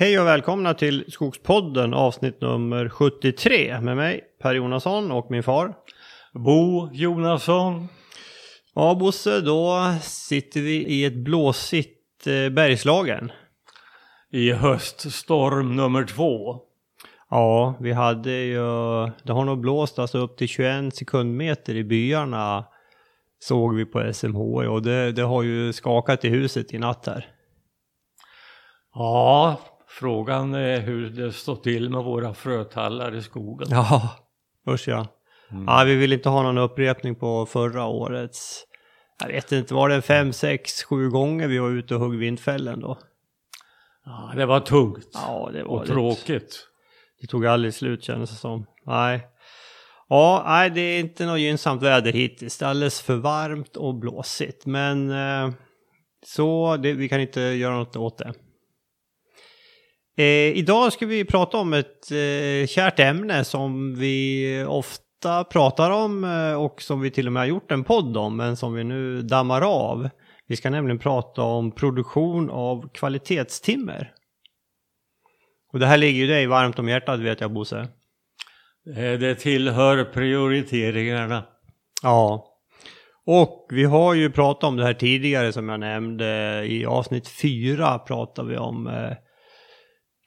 Hej och välkomna till Skogspodden avsnitt nummer 73 med mig Per Jonasson och min far. Bo Jonasson. Ja Bosse, då sitter vi i ett blåsigt eh, Bergslagen. I höststorm nummer två. Ja, vi hade ju, det har nog blåst alltså upp till 21 sekundmeter i byarna såg vi på SMH och det, det har ju skakat i huset i natt här. Ja, frågan är hur det står till med våra frötallar i skogen. Ja, usch ja. Mm. Ja, vi vill inte ha någon upprepning på förra årets. Jag vet inte, var det fem, sex, sju gånger vi var ute och högg vindfällen då? Ja, det var tungt. Ja, det var och tråkigt. Det tog aldrig slut kändes det som. Nej. Ja, nej, det är inte något gynnsamt väder hittills. Det är alldeles för varmt och blåsigt. Men eh, så det, vi kan inte göra något åt det. Eh, idag ska vi prata om ett eh, kärt ämne som vi ofta pratar om eh, och som vi till och med har gjort en podd om men som vi nu dammar av. Vi ska nämligen prata om produktion av kvalitetstimmer. Och det här ligger ju dig varmt om hjärtat vet jag Bosse. Eh, det tillhör prioriteringarna. Ja. Och vi har ju pratat om det här tidigare som jag nämnde. I avsnitt fyra pratade vi om eh,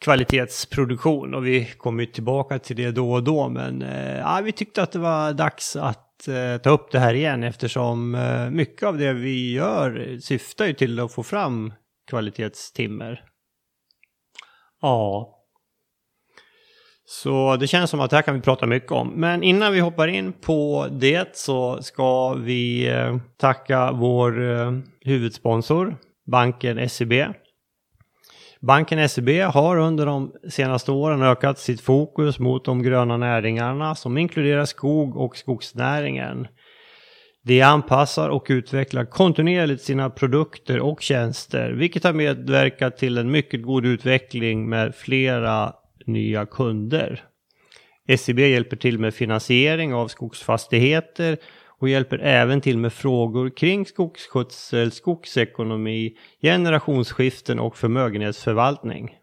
kvalitetsproduktion och vi kommer ju tillbaka till det då och då. Men eh, ja, vi tyckte att det var dags att eh, ta upp det här igen eftersom eh, mycket av det vi gör syftar ju till att få fram kvalitetstimmer. Ja. Så det känns som att det här kan vi prata mycket om. Men innan vi hoppar in på det så ska vi eh, tacka vår eh, huvudsponsor, banken SEB. Banken SEB har under de senaste åren ökat sitt fokus mot de gröna näringarna som inkluderar skog och skogsnäringen. De anpassar och utvecklar kontinuerligt sina produkter och tjänster, vilket har medverkat till en mycket god utveckling med flera nya kunder. SEB hjälper till med finansiering av skogsfastigheter och hjälper även till med frågor kring skogsskötsel, skogsekonomi, generationsskiften och förmögenhetsförvaltning.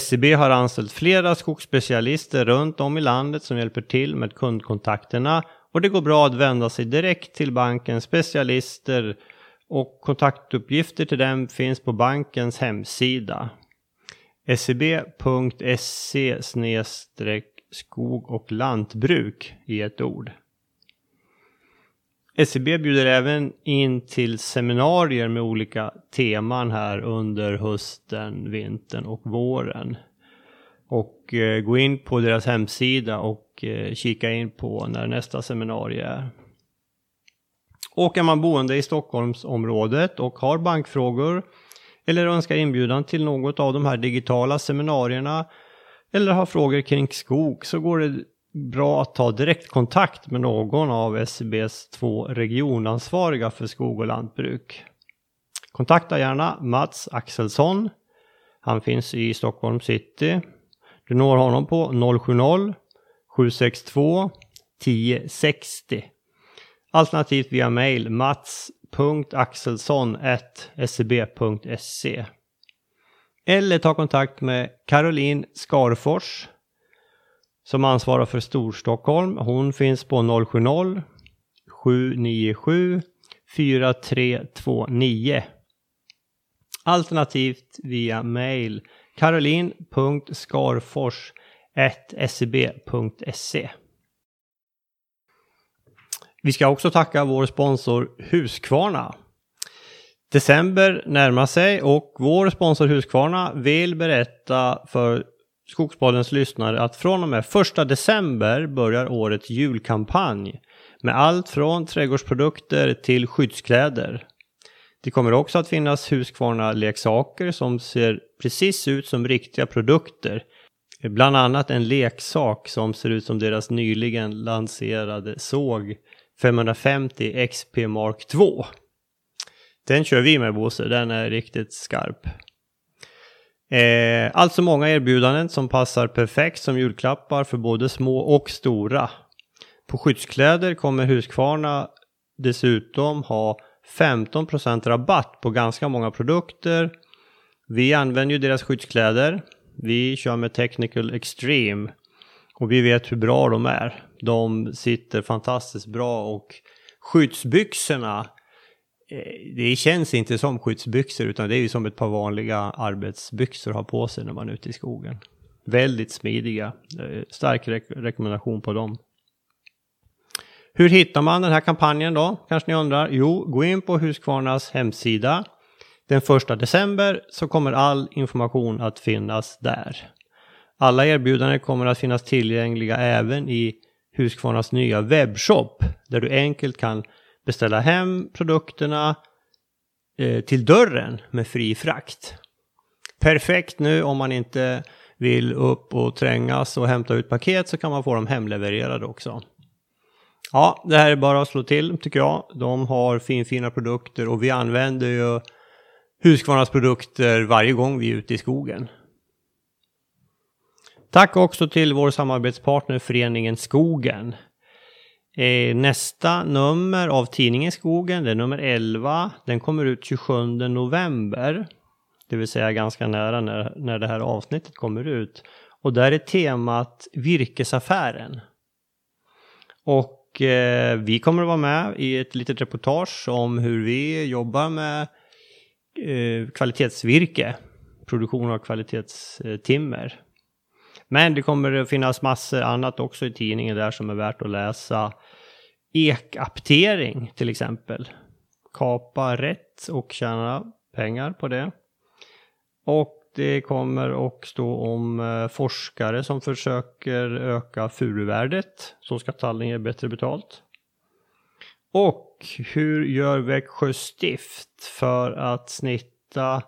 SEB har anställt flera skogsspecialister runt om i landet som hjälper till med kundkontakterna och det går bra att vända sig direkt till bankens specialister och kontaktuppgifter till dem finns på bankens hemsida. seb.se skog och lantbruk i ett ord. SEB bjuder även in till seminarier med olika teman här under hösten, vintern och våren. Och eh, gå in på deras hemsida och eh, kika in på när nästa seminarium är. Och är man boende i Stockholmsområdet och har bankfrågor eller önskar inbjudan till något av de här digitala seminarierna eller har frågor kring skog så går det bra att ta direktkontakt med någon av SCBs två regionansvariga för skog och lantbruk. Kontakta gärna Mats Axelsson. Han finns i Stockholm city. Du når honom på 070 762 1060. Alternativt via mail mats.axelsson.scb.se Eller ta kontakt med Caroline Skarfors som ansvarar för Storstockholm. Hon finns på 070 797 4329. Alternativt via mail caroline.skarfors.seb.se e. Vi ska också tacka vår sponsor Husqvarna. December närmar sig och vår sponsor Husqvarna vill berätta för Skogspoddens lyssnare att från och med första december börjar årets julkampanj med allt från trädgårdsprodukter till skyddskläder. Det kommer också att finnas Husqvarna-leksaker som ser precis ut som riktiga produkter. Bland annat en leksak som ser ut som deras nyligen lanserade såg 550 XP Mark 2. Den kör vi med Bosse, den är riktigt skarp. Eh, alltså många erbjudanden som passar perfekt som julklappar för både små och stora. På skyddskläder kommer Husqvarna dessutom ha 15% rabatt på ganska många produkter. Vi använder ju deras skyddskläder. Vi kör med Technical Extreme. Och vi vet hur bra de är. De sitter fantastiskt bra och skyddsbyxorna Eh, det känns inte som skyddsbyxor utan det är ju som ett par vanliga arbetsbyxor att ha på sig när man är ute i skogen. Väldigt smidiga. Eh, stark re rekommendation på dem. Hur hittar man den här kampanjen då? Kanske ni undrar? Jo, gå in på Husqvarnas hemsida. Den 1 december så kommer all information att finnas där. Alla erbjudanden kommer att finnas tillgängliga även i Husqvarnas nya webbshop där du enkelt kan beställa hem produkterna eh, till dörren med fri frakt. Perfekt nu om man inte vill upp och trängas och hämta ut paket så kan man få dem hemlevererade också. Ja, det här är bara att slå till tycker jag. De har finfina produkter och vi använder ju Husqvarnas produkter varje gång vi är ute i skogen. Tack också till vår samarbetspartner Föreningen Skogen. Eh, nästa nummer av tidningen Skogen, det är nummer 11. Den kommer ut 27 november. Det vill säga ganska nära när, när det här avsnittet kommer ut. Och där är temat Virkesaffären. Och eh, vi kommer att vara med i ett litet reportage om hur vi jobbar med eh, kvalitetsvirke. Produktion av kvalitetstimmer. Men det kommer att finnas massor annat också i tidningen där som är värt att läsa. Ekaptering till exempel. Kapa rätt och tjäna pengar på det. Och det kommer att stå om eh, forskare som försöker öka furuvärdet. Så ska Tallinge ge bättre betalt. Och hur gör Växjö stift för att snitta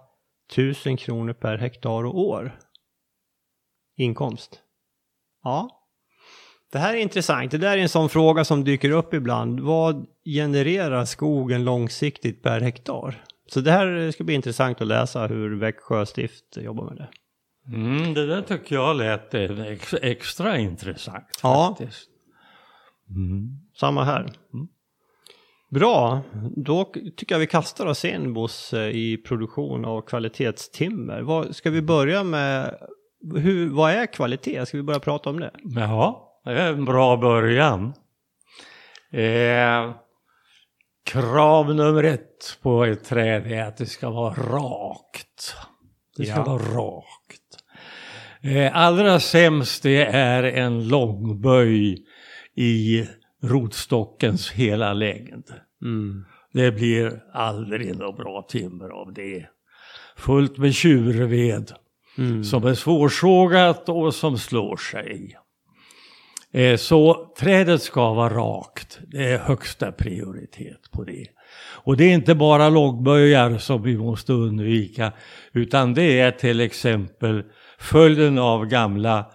1000 kronor per hektar och år? Inkomst. Ja. Det här är intressant. Det där är en sån fråga som dyker upp ibland. Vad genererar skogen långsiktigt per hektar? Så det här ska bli intressant att läsa hur Växjö stift jobbar med det. Mm, det där tycker jag lät ex extra intressant Ja. faktiskt. Samma här. Bra, då tycker jag vi kastar oss in Bosse i produktion av kvalitetstimmer. Vad, ska vi börja med, hur, vad är kvalitet? Ska vi börja prata om det? Jaha, det är en bra början. Eh, krav nummer ett på ett träd är att det ska vara rakt. Det ska Ja. vara rakt. Eh, allra sämst det är en långböj i rotstockens hela längd. Mm. Det blir aldrig något bra timmer av det. Fullt med tjurved Mm. som är svårsågat och som slår sig. Eh, Så trädet ska vara rakt. Det är högsta prioritet på det. Och det är inte bara långböjar som vi måste undvika utan det är till exempel följden av gamla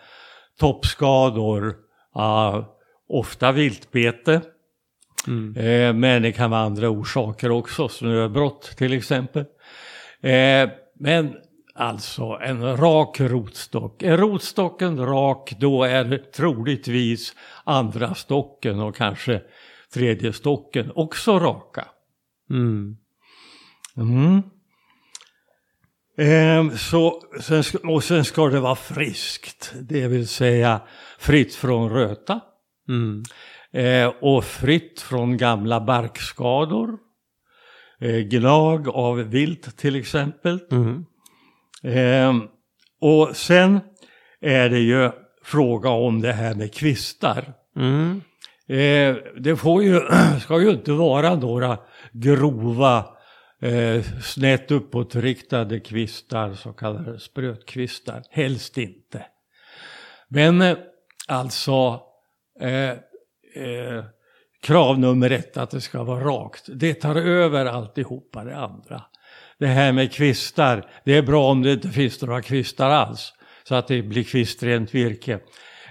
toppskador, ofta viltbete, Mm. Eh, men det kan vara andra orsaker också, snöbrott till exempel. Eh, men alltså en rak rotstock. Är rotstocken rak då är troligtvis andra stocken och kanske tredje stocken också raka. Mm. Mm. Eh, så, sen, och sen ska det vara friskt, det vill säga fritt från röta. Mm. Eh, och fritt från gamla barkskador. Eh, gnag av vilt till exempel. Mm. Eh, och sen är det ju fråga om det här med kvistar. Mm. Eh, det får ju, ska ju inte vara några grova eh, snett uppåtriktade kvistar, så kallade sprötkvistar. Helst inte. Men eh, alltså eh, eh, krav nummer ett att det ska vara rakt. Det tar över alltihopa det andra. Det här med kvistar, det är bra om det inte finns några kvistar alls. Så att det blir kvistrent virke.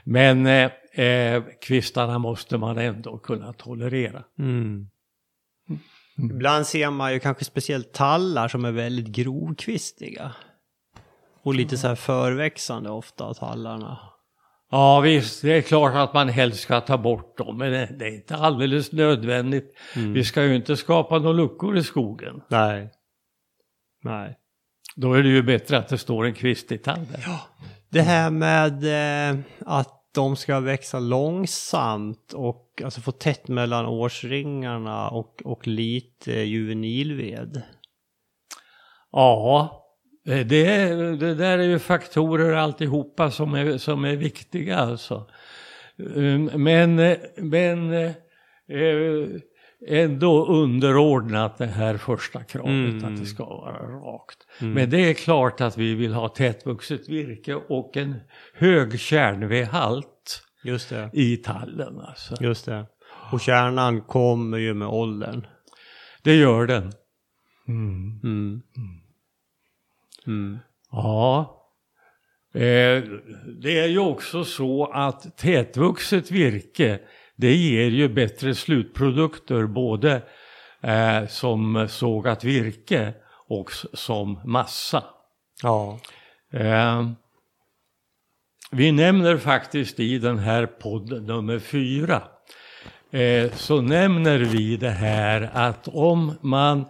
Men eh, eh, kvistarna måste man ändå kunna tolerera. Mm. Ibland ser man ju kanske speciellt tallar som är väldigt grovkvistiga. Och lite så här förväxande ofta, tallarna. Ja visst, det är klart att man helst ska ta bort dem, men det, är inte alldeles nödvändigt. Vi ska ju inte skapa några luckor i skogen. Nej. Nej. Då är det ju bättre att det står en kvist i tall där. Det här med eh, att de ska växa långsamt och alltså få tätt mellan årsringarna och, och lite juvenilved. Ja, eh, det, det där är ju faktorer alltihopa som är, som är viktiga alltså. Um, Men, men eh, ändå underordnat det här första kravet Mm. att det ska vara rakt. Mm. Men det är klart att vi vill ha tätvuxet virke och en hög kärnvedhalt i tallen. Alltså. Just det. Och kärnan kommer ju med åldern. Det gör den. Mm. Mm. Ja. Eh, det är ju också så att tätvuxet virke det ger ju bättre slutprodukter både eh, som sågat virke och som massa. Ja. Eh, vi nämner faktiskt i den här podden nummer fyra eh, så nämner vi det här att om man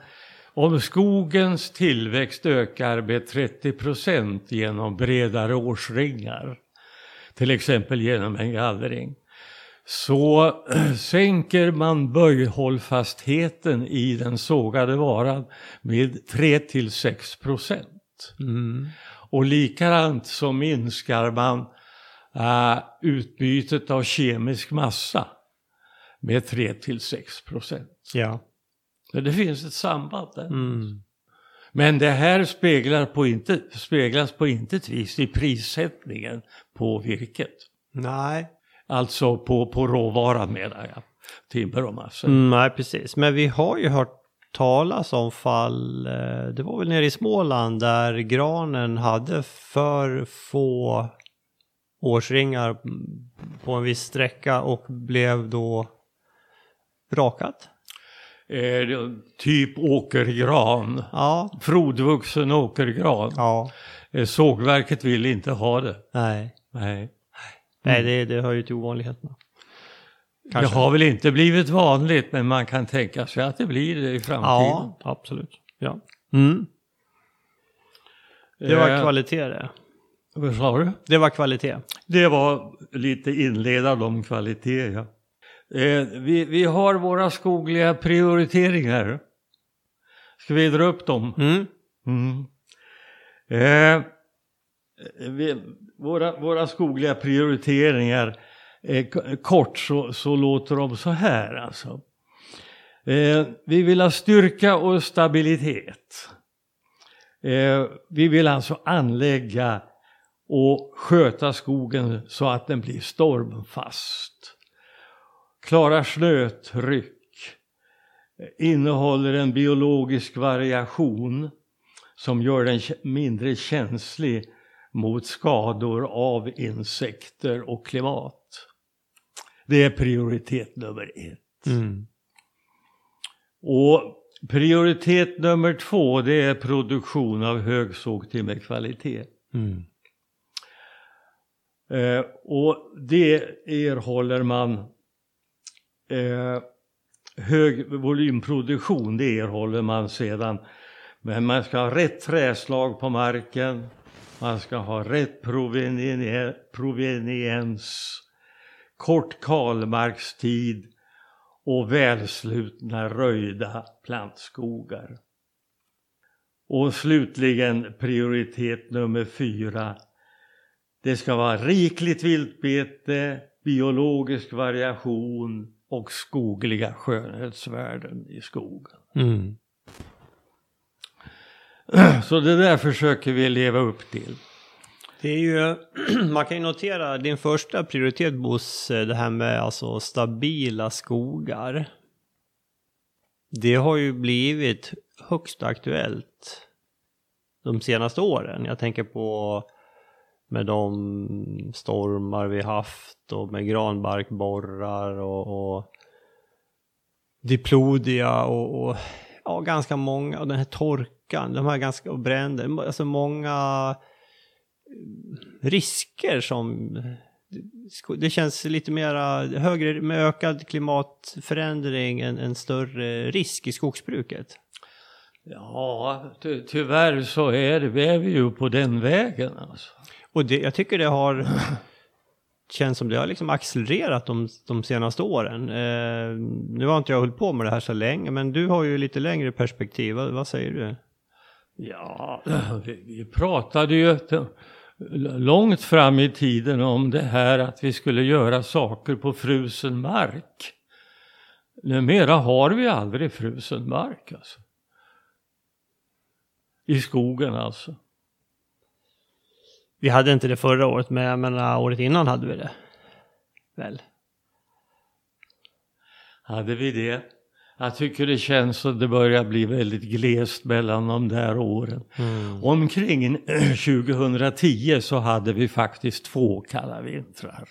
om skogens tillväxt ökar med 30 procent genom bredare årsringar, till exempel genom en gallring, så sänker man böjhållfastheten i den sågade varan med 3 till 6 procent. Mm. Och likadant så minskar man äh, utbytet av kemisk massa med 3 till 6 procent. Ja. Det finns ett samband där. Mm. Men det här speglar på inte, speglas på intet vis i prissättningen på virket. Nej. Alltså på, på råvaran menar jag. Timmer och massa. Mm, nej, precis. Men vi har ju hört talas om fall, eh, det var väl nere i Småland där granen hade för få årsringar på en viss sträcka och blev då rakat. Eh, typ åkergran. Ja, Frodvuxen åkergran. ja, Eh, sågverket vill inte ha det. nej. Nej. Nej, det, det hör ju till ovanligheterna. Kanske. Det har väl inte blivit vanligt men man kan tänka sig att det blir det i framtiden. Ja, absolut. Ja. Mm. Det var Eh, kvalitet det. Vad sa du? Det var kvalitet. Det var lite inledande om kvalitet. Ja. Eh, vi, vi har våra skogliga prioriteringar. Ska vi dra upp dem? Mm. Mm. Eh, vi, våra, våra skogliga prioriteringar, eh, kort så, så låter de så här alltså. Eh, vi vill ha styrka och stabilitet. Eh, vi vill alltså anlägga och sköta skogen så att den blir stormfast. Klara snötryck. Innehåller en biologisk variation som gör den mindre känslig mot skador av insekter och klimat. Det är prioritet nummer ett. Mm. Och prioritet nummer två det är produktion av högsågtimmerkvalitet. Mm. Eh, och det erhåller man eh, hög volymproduktion, det erhåller man sedan. Men man ska ha rätt träslag på marken, man ska ha rätt proveni- proveniens, kort kalmarkstid och välslutna röjda plantskogar. Och slutligen prioritet nummer fyra. Det ska vara rikligt viltbete, biologisk variation och skogliga skönhetsvärden i skogen. Mm. Så det där försöker vi leva upp till. Det är ju, man kan ju notera din första prioritet Bosse, det här med alltså stabila skogar. Det har ju blivit högst aktuellt de senaste åren. Jag tänker på med de stormar vi haft och med granbarkborrar och, och diplodia och, och ja, ganska många, och den här torkan, de här ganska, och bränder, alltså många risker som det känns lite mera högre med ökad klimatförändring en, en större risk i skogsbruket. Ja, ty tyvärr så är, det, vi är vi ju på den vägen alltså. Och det, jag tycker det har känns som det har liksom accelererat de, de senaste åren. Eh, nu har inte jag hållit på med det här så länge, men du har ju lite längre perspektiv. Vad, vad säger du? Ja, vi, vi pratade ju långt fram i tiden om det här att vi skulle göra saker på frusen mark. Numera har vi aldrig frusen mark alltså. I skogen alltså. Vi hade inte det förra året, men jag menar året innan hade vi det. Väl? Hade vi det? Jag tycker det känns som det börjar bli väldigt glest mellan de där åren. Mm. Omkring 2010 så hade vi faktiskt två kalla vintrar.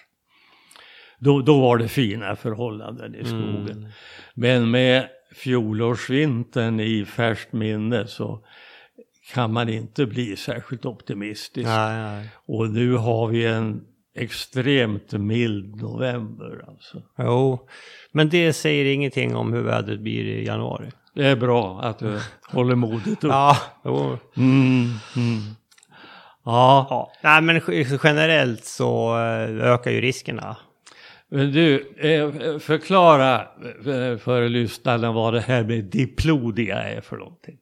Då, då var det fina förhållanden i skogen. Mm. Men med fjolårsvintern i färskt minne så kan man inte bli särskilt optimistisk. Nej, nej. Och nu har vi en extremt mild november alltså. Jo, men det säger ingenting om hur vädret blir i januari. Det är bra att du håller modet upp. Ja, jo. Mm, mm. Ja. ja. Nej, men generellt så eh, ökar ju riskerna. Men du, eh, förklara eh, för lyssnarna vad det här med diplodia är för någonting.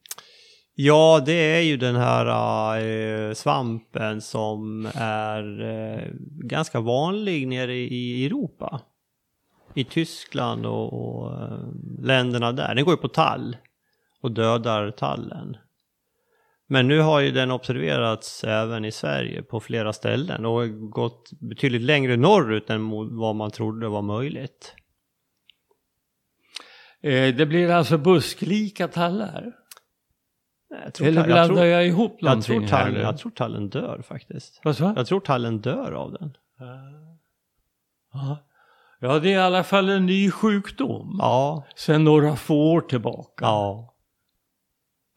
Ja, det är ju den här äh, svampen som är äh, ganska vanlig nere i Europa. I Tyskland och, och äh, länderna där. Den går ju på tall och dödar tallen. Men nu har ju den observerats även i Sverige på flera ställen och gått betydligt längre norrut än vad man trodde var möjligt. Eh, det blir alltså busklika tallar? Jag tror, Eller blandar jag, tror, jag ihop jag tror, tallen, här jag tror tallen dör faktiskt. Vad så? Jag tror tallen dör av den. Ja. ja, det är i alla fall en ny sjukdom. Ja. Sen några få år tillbaka. Ja.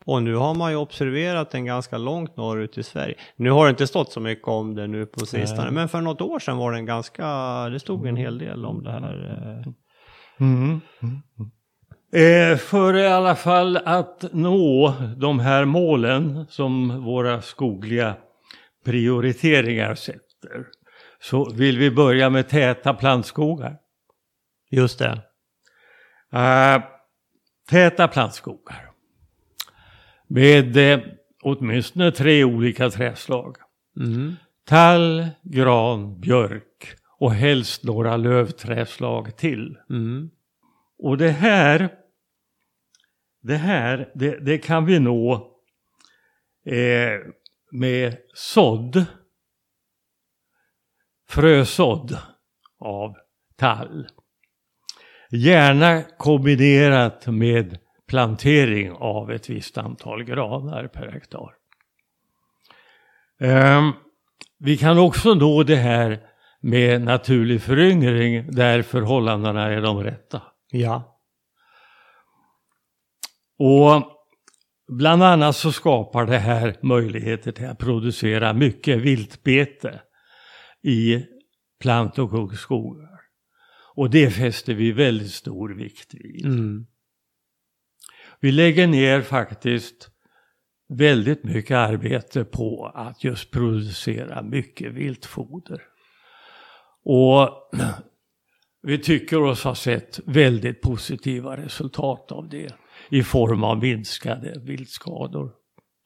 Och nu har man ju observerat den ganska långt norrut i Sverige. Nu har det inte stått så mycket om det nu på sistone, Nej. men för något år sedan var den ganska, det stod en hel del om det här. Eh. Mm. Mm. mm. Eh, för i alla fall att nå de här målen som våra skogliga prioriteringar sätter så vill vi börja med täta plantskogar. Just det. Eh, täta plantskogar. Med eh, åtminstone tre olika träslag. Mm. Tall, gran, björk och helst några lövträslag till. Mm. Och det här, det här, det, det kan vi nå eh, med sådd, frösådd av tall. Gärna kombinerat med plantering av ett visst antal granar per hektar. Eh, vi kan också nå det här med naturlig föryngring där förhållandena är de rätta. Ja. Och bland annat så skapar det här möjligheter till att producera mycket viltbete i plant och skogar. Och det fäster vi väldigt stor vikt vid. Mm. Vi lägger ner faktiskt väldigt mycket arbete på att just producera mycket viltfoder. Och vi tycker oss ha sett väldigt positiva resultat av det i form av minskade viltskador.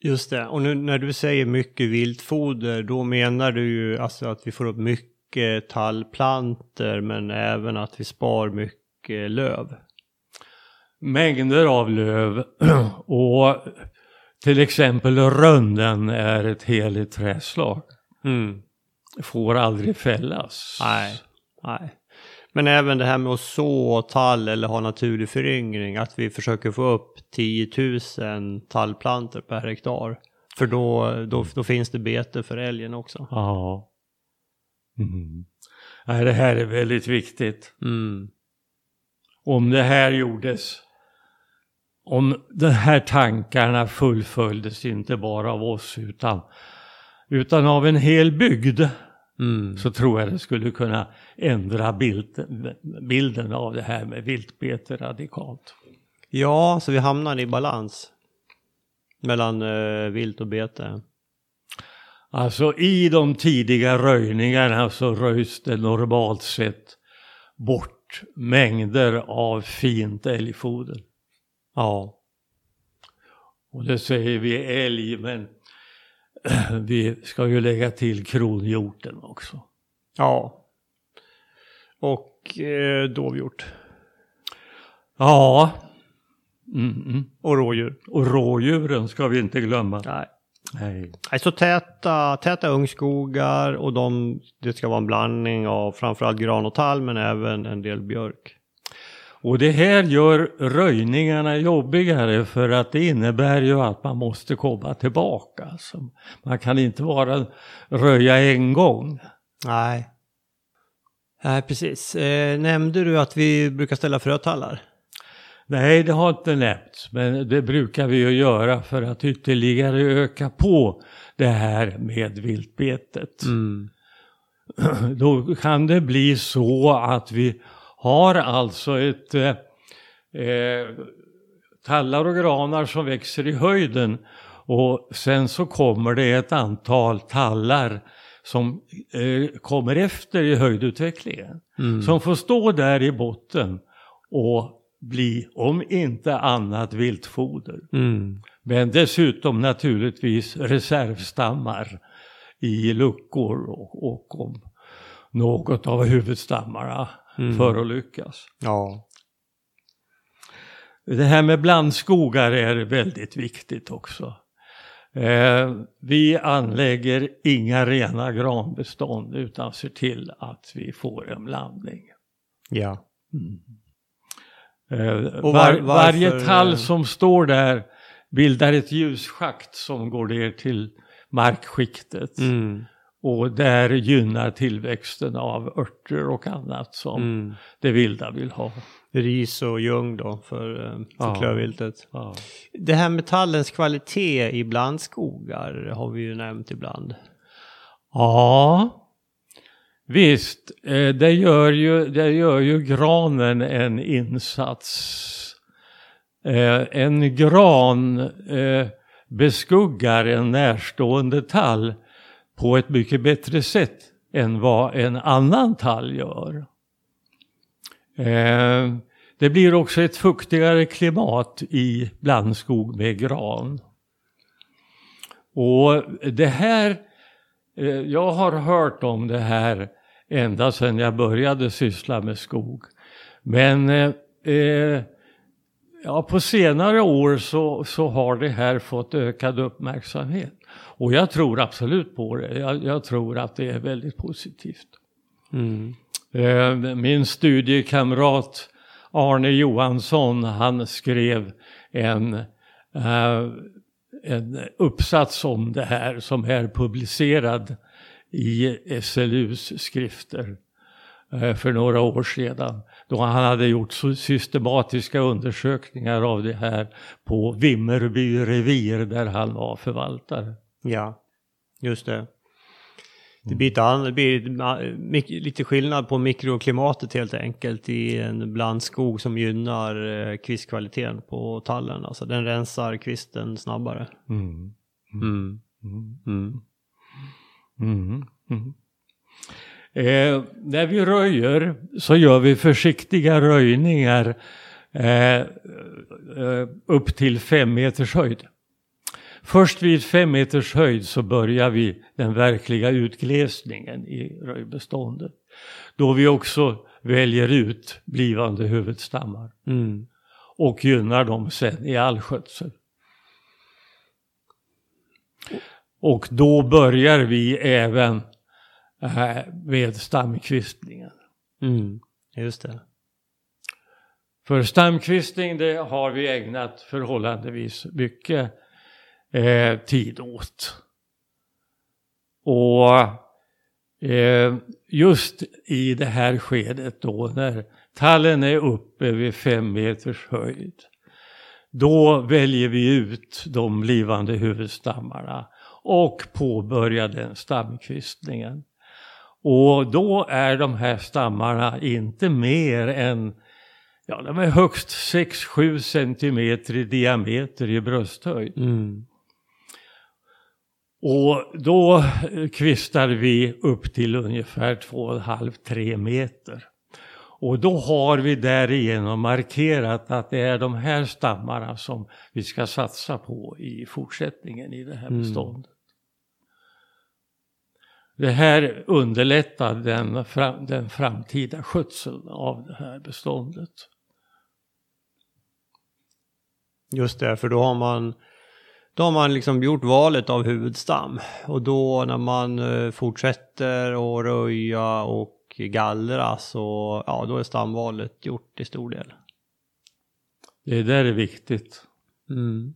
Just det, och nu när du säger mycket viltfoder då menar du ju alltså att vi får upp mycket tallplanter men även att vi spar mycket löv. Mängder av löv och till exempel rönnen är ett heligt träslag. Mm. Får aldrig fällas. Nej, nej. Men även det här med att så tall eller ha naturlig föryngring, att vi försöker få upp 10 000 tallplanter per hektar. För då, då, då finns det bete för älgen också. Ja. Mm. Nej, det här är väldigt viktigt. Mm. Om det här gjordes, om de här tankarna fullföljdes inte bara av oss utan, utan av en hel bygd Mm. så tror jag det skulle kunna ändra bilden, bilden av det här med viltbete radikalt. Ja, så vi hamnar i balans. mellan eh, vilt och bete. Alltså i de tidiga röjningarna så röjs det normalt sett bort mängder av fint älgfoder. Ja. Och det säger vi älg, men vi ska ju lägga till kronhjorten också. Ja. Och eh, dovhjort. Ja. Mm, mm. Och rådjur. Och rådjuren ska vi inte glömma. Nej. Nej. Nej, så täta, täta ungskogar och de, det ska vara en blandning av framförallt gran och tall men även en del björk. Och det här gör röjningarna jobbigare för att det innebär ju att man måste komma tillbaka. Så man kan inte bara röja en gång. Nej. Nej, precis. Eh, nämnde du att vi brukar ställa frötallar? Nej, det har inte nämnts, men det brukar vi ju göra för att ytterligare öka på det här med viltbetet. Mm. Då kan det bli så att vi har alltså ett eh, eh, tallar och granar som växer i höjden och sen så kommer det ett antal tallar som eh, kommer efter i höjdutvecklingen. Mm. Som får stå där i botten och bli, om inte annat, viltfoder. Mm. Men dessutom naturligtvis reservstammar i luckor och, och om något av huvudstammarna Mm. förolyckas. Ja. Det här med blandskogar är väldigt viktigt också. Eh, vi anlägger inga rena granbestånd utan ser till att vi får en blandning. Ja. Eh, Och var, var- varje tall eh, som står där bildar ett ljusschakt som går ner till markskiktet. Mm. Och där gynnar tillväxten av örter och annat som Mm. det vilda vill ha. Ris och ljung då för, eh, för Ja. klövviltet. Ja. Det här med tallens kvalitet i blandskogar har vi ju nämnt ibland. Ja, visst. eh, Det gör ju, det gör ju granen en insats. Eh, En gran beskuggar en närstående tall på ett mycket bättre sätt än vad en annan tall gör. Eh, Det blir också ett fuktigare klimat i blandskog med gran. Och det här, eh, jag har hört om det här ända sedan jag började syssla med skog. Men eh, eh ja, på senare år så, så har det här fått ökad uppmärksamhet. Och jag tror absolut på det. Jag, jag tror att det är väldigt positivt. Mm. Eh, Min studiekamrat Arne Johansson han skrev en, eh, en uppsats om det här som är publicerad i SLUs skrifter eh, för några år sedan. Då han hade gjort systematiska undersökningar av det här på Vimmerby revir där han var förvaltare. Ja, just det. Det blir, ett an- det blir lite skillnad på mikroklimatet helt enkelt i en blandskog som gynnar eh, kvistkvaliteten på tallen. Alltså den rensar kvisten snabbare. Mm. Mm. Mm. Mm. Mm. Mm. Eh, när vi röjer så gör vi försiktiga röjningar eh, eh, upp till fem meters höjd. Först vid fem meters höjd så börjar vi den verkliga utglesningen i röjbeståndet. Då vi också väljer ut blivande huvudstammar Mm. och gynnar dem sen i all skötsel. Och då börjar vi även eh, med stamkvistningen. Mm. Just det. För stamkvistning det har vi ägnat förhållandevis mycket eh, tid åt. Och eh, just i det här skedet då när tallen är uppe vid fem meters höjd. Då väljer vi ut de blivande huvudstammarna och påbörjar den stamkvistningen. Och då är de här stammarna inte mer än Ja, de är högst 6-7 centimeter i diameter i brösthöjd. Mm. Och då kvistar vi upp till ungefär 2,5-3 meter. Och då har vi därigenom markerat att det är de här stammarna som vi ska satsa på i fortsättningen i det här beståndet. Mm. Det här underlättar den, fram, den framtida skötseln av det här beståndet. Just det, för då har man då har man liksom gjort valet av huvudstam. Och då när man eh, fortsätter att röja och gallra så ja, då är stamvalet gjort i stor del. Det där är viktigt. Mm.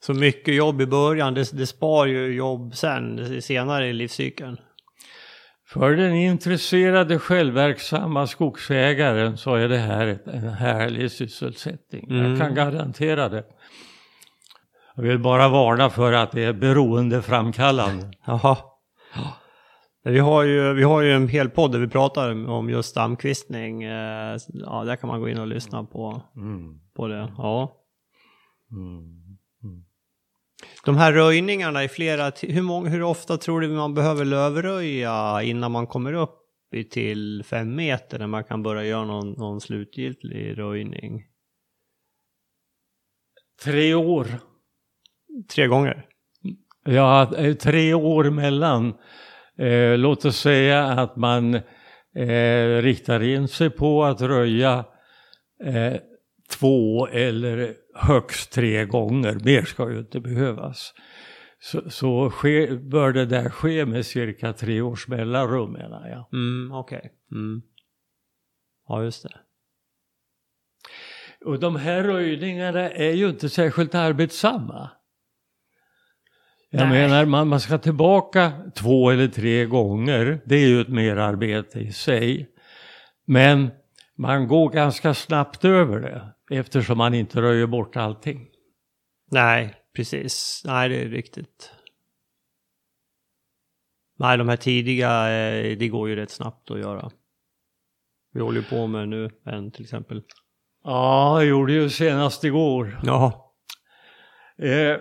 Så mycket jobb i början, det, det spar ju jobb sen, senare i livscykeln. För den intresserade självverksamma skogsägaren så är det här en härlig sysselsättning. Mm. Jag kan garantera det. Jag vill bara varna för att det är beroendeframkallande. Jaha. Vi har, ju, vi har ju en hel podd där vi pratar om just stamkvistning. Eh, ja, där kan man gå in och lyssna på, mm. på det. Ja. Mm. De här röjningarna i flera, hur, många, hur ofta tror du man behöver lövröja innan man kommer upp till fem meter när man kan börja göra någon, någon slutgiltig röjning? Tre år. Tre gånger? Ja, eh, tre år mellan. Eh, låt oss säga att man eh, riktar in sig på att röja eh, två eller högst tre gånger. Mer ska ju inte behövas. Så, så ske, bör det där ske med cirka tre års mellanrum menar jag. Mm, Okej. Okay. Mm. Ja, just det. Och de här röjningarna är ju inte särskilt arbetsamma. Jag Nej. menar, man, man ska tillbaka två eller tre gånger. Det är ju ett merarbete i sig. Men man går ganska snabbt över det eftersom man inte röjer bort allting. Nej, precis. Nej, det är riktigt. Nej, de här tidiga, eh, det går ju rätt snabbt att göra. Vi håller ju på med nu en till exempel. Ja, jag gjorde ju senast igår. Ja. Eh,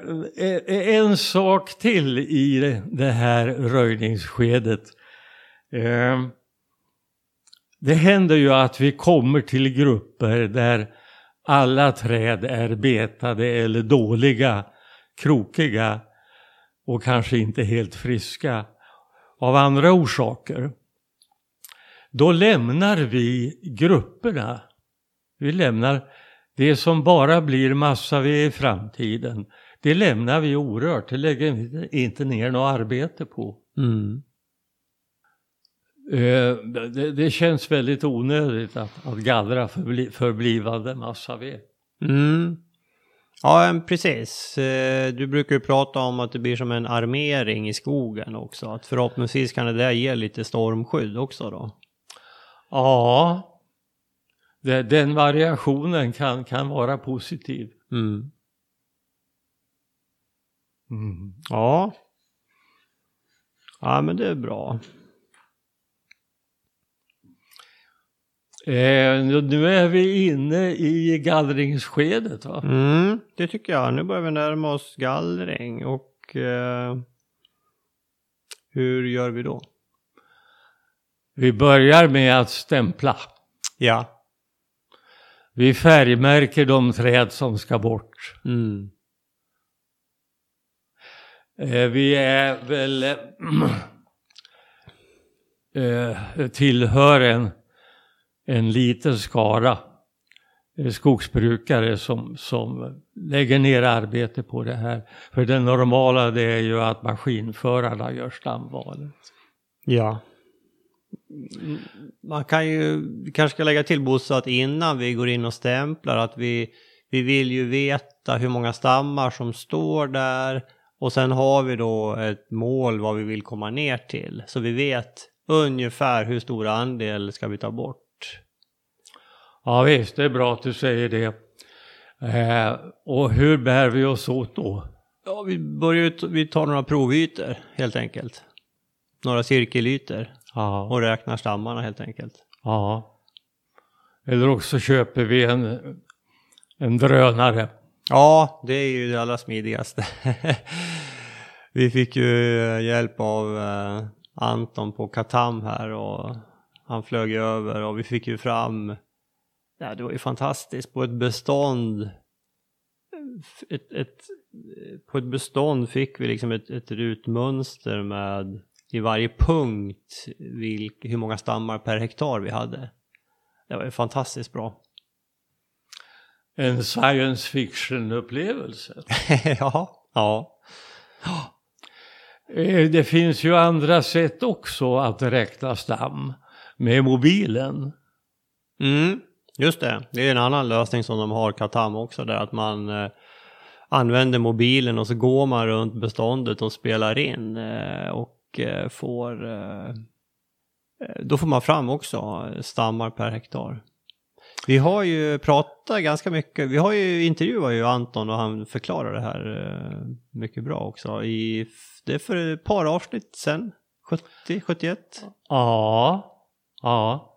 eh, en sak till i det här röjningsskedet. Eh, det händer ju att vi kommer till grupper där alla träd är betade eller dåliga, krokiga och kanske inte helt friska av andra orsaker. Då lämnar vi grupperna. Vi lämnar det som bara blir massaved i framtiden. Det lämnar vi orört, det lägger vi inte ner något arbete på. Mm. Eh, det, det, känns väldigt onödigt att, att gallra för, för blivande massaved. Mm. Ja, precis. Eh, du brukar ju prata om att det blir som en armering i skogen också. Att förhoppningsvis kan det där ge lite stormskydd också då. Ja, den variationen kan, kan vara positiv. Mm. Mm. Ja. Ja, men det är bra. Eh, nu är vi inne i gallringsskedet va? Mm, det tycker jag. Nu börjar vi närma oss gallring och eh, hur gör vi då? Vi börjar med att stämpla. Ja. Vi färgmärker de träd som ska bort. Mm. Eh, vi är väl eh, tillhör en en liten skara eh, skogsbrukare som, som lägger ner arbete på det här. För det normala det är ju att maskinförarna gör stamvalet. Ja. Man kan ju, kanske ska lägga till Bosse att innan vi går in och stämplar att vi, vi vill ju veta hur många stammar som står där och sen har vi då ett mål vad vi vill komma ner till. Så vi vet ungefär hur stor andel ska vi ta bort. Ja visst, det är bra att du säger det. Eh, och hur bär vi oss åt då? Ja, vi börjar vi tar några provytor helt enkelt. Några cirkelytor. Ja. Och räknar stammarna helt enkelt. Ja. Eller också köper vi en, en drönare. Ja, det är ju det allra smidigaste. Vi fick ju eh, hjälp av eh, Anton på Katam här och han flög över och vi fick ju fram, ja det var ju fantastiskt, på ett bestånd ett, ett, på ett bestånd fick vi liksom ett, ett rutmönster med i varje punkt vilk, hur många stammar per hektar vi hade. Det var ju fantastiskt bra. En science fiction-upplevelse. ja, ja. Eh, det finns ju andra sätt också att räkna stam med mobilen. Mm, just det. Det är en annan lösning som de har, Katam också, där att man eh, använder mobilen och så går man runt beståndet och spelar in eh, och eh, får eh, eh, då får man fram också stammar per hektar. Vi har ju pratat ganska mycket, vi har ju intervjuat ju Anton och han förklarar det här mycket bra också. I, det är för ett par avsnitt sen, 70, 71. Ja, ja.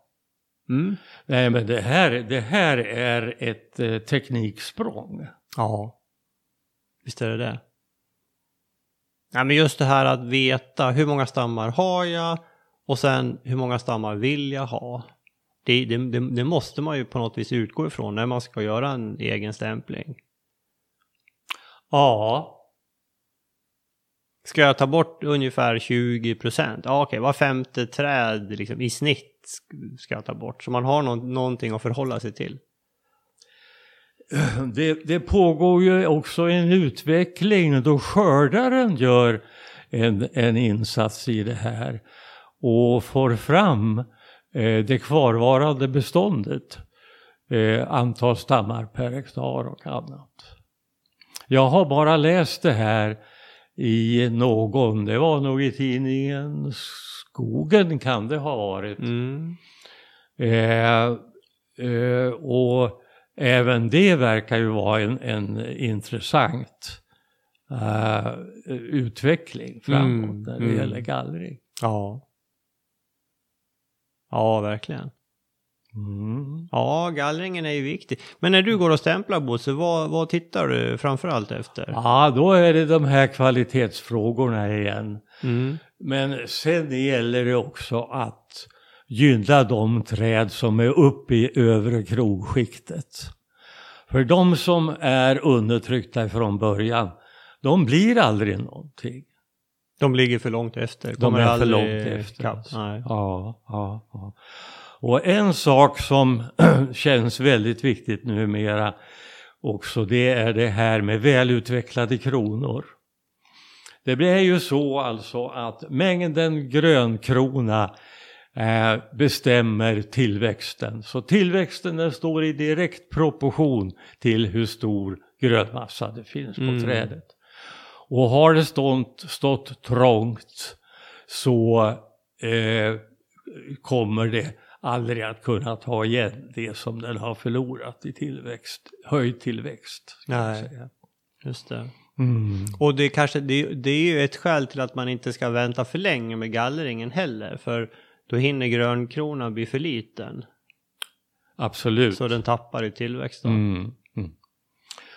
Mm. Nej men det här, det här är ett tekniksprång. Ja, visst är det det. Ja, men just det här att veta hur många stammar har jag och sen hur många stammar vill jag ha. Det, det, det, det måste man ju på något vis utgå ifrån när man ska göra en egen stämpling. Ja, Ska jag ta bort ungefär 20 procent? Ja, okej, var femte träd liksom, i snitt ska jag ta bort. Så man har no någonting att förhålla sig till det, det pågår ju också en utveckling då skördaren gör en, en insats i det här och får fram eh, det kvarvarande beståndet, eh, antal stammar per hektar och annat. Jag har bara läst det här i någon, det var nog i tidningen Skogen kan det ha varit. Mm. Eh, eh, och även det verkar ju vara en, en intressant eh, utveckling framåt Mm, när det mm. gäller gallring. Ja. Ja, verkligen. Mm. Ja, gallringen är ju viktig. Men när du går och stämplar Bosse, vad, vad tittar du framförallt efter? Ja, då är det de här kvalitetsfrågorna igen. Mm. Men sen gäller det också att gynna de träd som är uppe i övre krogskiktet. För de som är undertryckta från början, de blir aldrig någonting. De ligger för långt efter. De är för långt efter. alltså. Ja, ja, ja. Och en sak som känns väldigt viktigt numera också, det är det här med välutvecklade kronor. Det blir ju så alltså att mängden grönkrona bestämmer tillväxten. Så tillväxten den står i direkt proportion till hur stor grönmassa det finns på Mm. trädet. Och har det stått, stått trångt så eh, kommer det aldrig att kunna ta igen det som den har förlorat i tillväxt, höjd tillväxt. Nej. Just det. Mm. Och det, kanske, det, det är ju ett skäl till att man inte ska vänta för länge med gallringen heller. För då hinner grönkronan bli för liten. Absolut. Så den tappar i tillväxt. Då. Mm. Mm.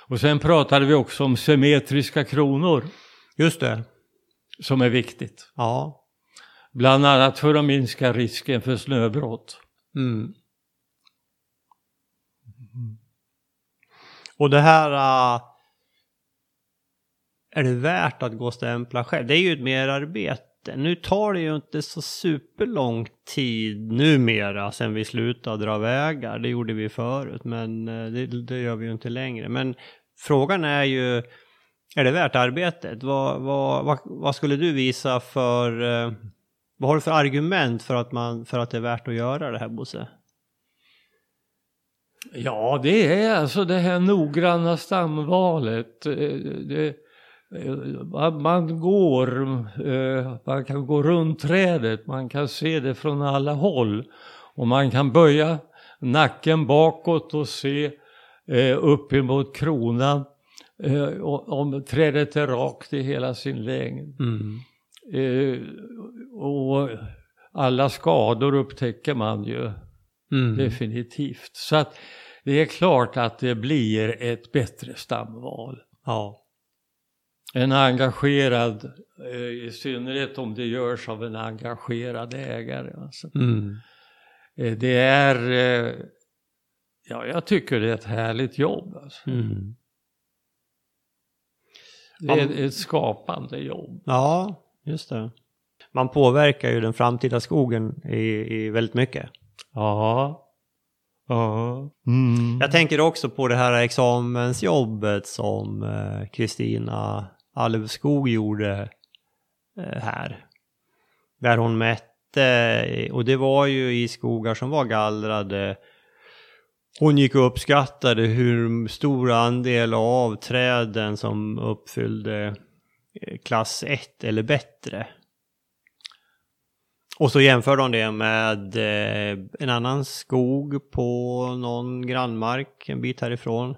Och sen pratade vi också om symmetriska kronor Just det. som är viktigt. Ja. Bland annat för att minska risken för snöbrott. Mm. Och det här... äh, är det värt att gå och stämpla själv? Det är ju ett merarbete. Nu tar det ju inte så superlång tid numera sen vi slutade dra vägar. Det gjorde vi förut, men eh, det, det gör vi ju inte längre. Men frågan är ju, är det värt arbetet? Vad, vad, vad, vad skulle du visa för... Eh, vad har du för argument för att, man, för att det är värt att göra det här, Bosse? Ja, det är alltså det här noggranna stamvalet. Eh, det, man- man går, eh, man kan gå runt trädet, man kan se det från alla håll. Och man kan böja nacken bakåt och se eh, upp emot kronan. eh, Om trädet är rakt i hela sin längd. Mm. Eh, Och alla skador upptäcker man ju. Mm. Definitivt. Så att det är klart att det blir ett bättre stamval. Ja. En engagerad, eh, i synnerhet om det görs av en engagerad ägare. Alltså. Mm. Eh, Det är, eh, ja jag tycker det är ett härligt jobb. Alltså. Mm. Det är ett skapande jobb. Ja, just det. Man påverkar ju den framtida skogen i, i väldigt mycket. Ja. Ja. Mm. Jag tänker också på det här examensjobbet som Kristina Alvskog gjorde eh, här. Där hon mätte, och det var ju i skogar som var gallrade. Hon gick och uppskattade hur stor andel av träden som uppfyllde eh, klass 1 eller bättre. Och så jämförde hon det med eh, en annan skog på någon grannmark en bit härifrån.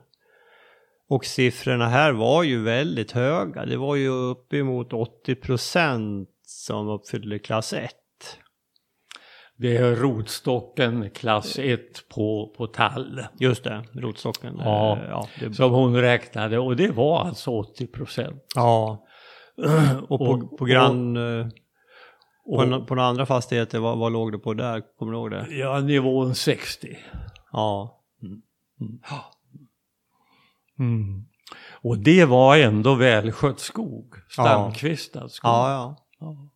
Och siffrorna här var ju väldigt höga. Det var ju uppemot 80 procent som uppfyllde klass 1. Det är rotstocken klass 1 på, på tall. Just det, rotstocken. Ja. Eh, ja, det, Som hon räknade och det var alltså 80 procent. ja. Och på, på grann... eh, på, och- no- på några andra fastigheter, vad, vad låg det på där? Kommer du ihåg det? Ja, nivån 60. Ja. Mm. Och det var ändå välskött skog. Stamkvistad skog. Ja, ja.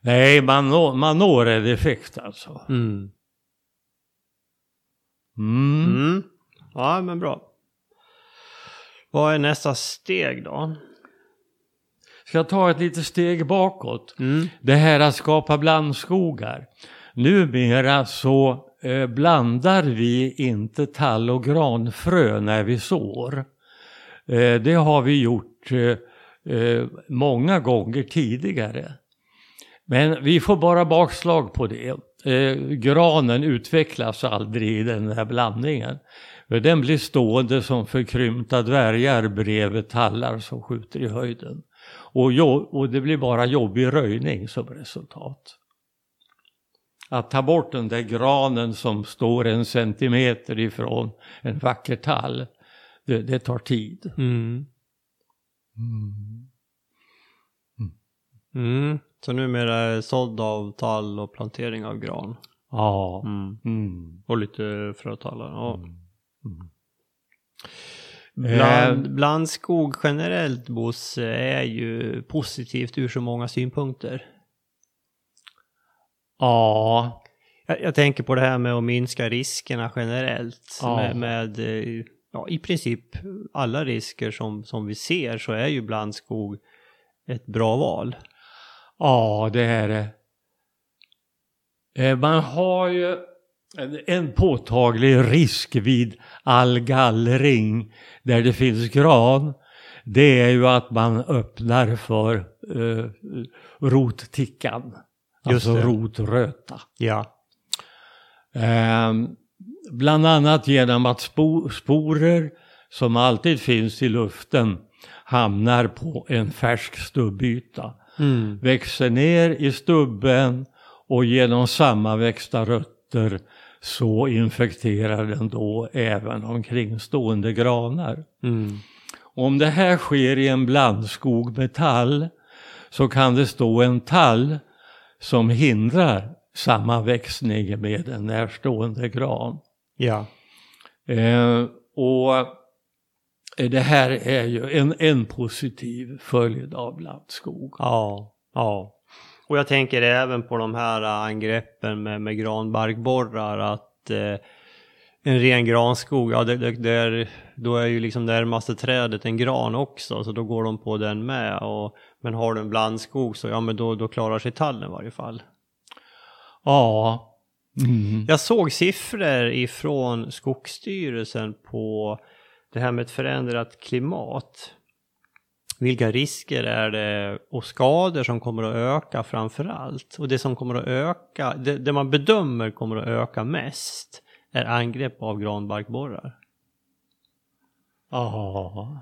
Nej, man når, man når en effekt alltså. Mm. Mm. Mm. Ja, men bra. Vad är nästa steg då? Ska jag ta ett litet steg bakåt? Mm. Det här att skapa blandskogar. Numera så Eh, blandar vi inte tall och granfrö när vi sår. Eh, det har vi gjort eh, många gånger tidigare. Men vi får bara bakslag på det. Granen utvecklas aldrig i den här blandningen. Den blir stående som förkrympta dvärgar bredvid tallar som skjuter i höjden. Och, jo- och det blir bara jobbig röjning som resultat. Att ta bort den där granen som står en centimeter ifrån en vacker tall, det, det tar tid. Mm. Mm. Så numera är sådd av tall och plantering av gran. Ja. Mm. Mm. Och lite frötallar. Ja. Mm. Bland, blandskog generellt, Bosse, är ju positivt ur så många synpunkter. Ja. Jag, jag tänker på det här med att minska riskerna generellt. Ja. Med, med eh, ja, i princip alla risker som, som vi ser så är ju blandskog ett bra val. Ja, det är det. Eh, Man har ju en, en påtaglig risk vid all gallring där det finns gran. Det är ju att man öppnar för eh, rottickan. Just Alltså rotröta. Ja. Eh, bland annat genom att spo, sporer som alltid finns i luften hamnar på en färsk stubbyta Mm. växer ner i stubben och genom sammanväxta rötter så infekterar den då även omkringstående granar. Mm. Om det här sker i en blandskog med tall så kan det stå en tall som hindrar sammanväxning med en närstående gran. Ja. Eh, och det här är ju en, en positiv följd av blandskog. Ja. Ja. Och jag tänker även på de här angreppen med, med granbarkborrar att eh, en ren granskog, ja det, det, det är, då är ju liksom närmaste trädet en gran också så då går de på den med. Och, men har du en blandskog så ja men då, då klarar sig tallen i varje fall. Ja. Mm. Jag såg siffror ifrån Skogsstyrelsen på det här med ett förändrat klimat. Vilka risker är det och skador som kommer att öka framför allt? Och det som kommer att öka, det, det man bedömer kommer att öka mest är angrepp av granbarkborrar. Ja.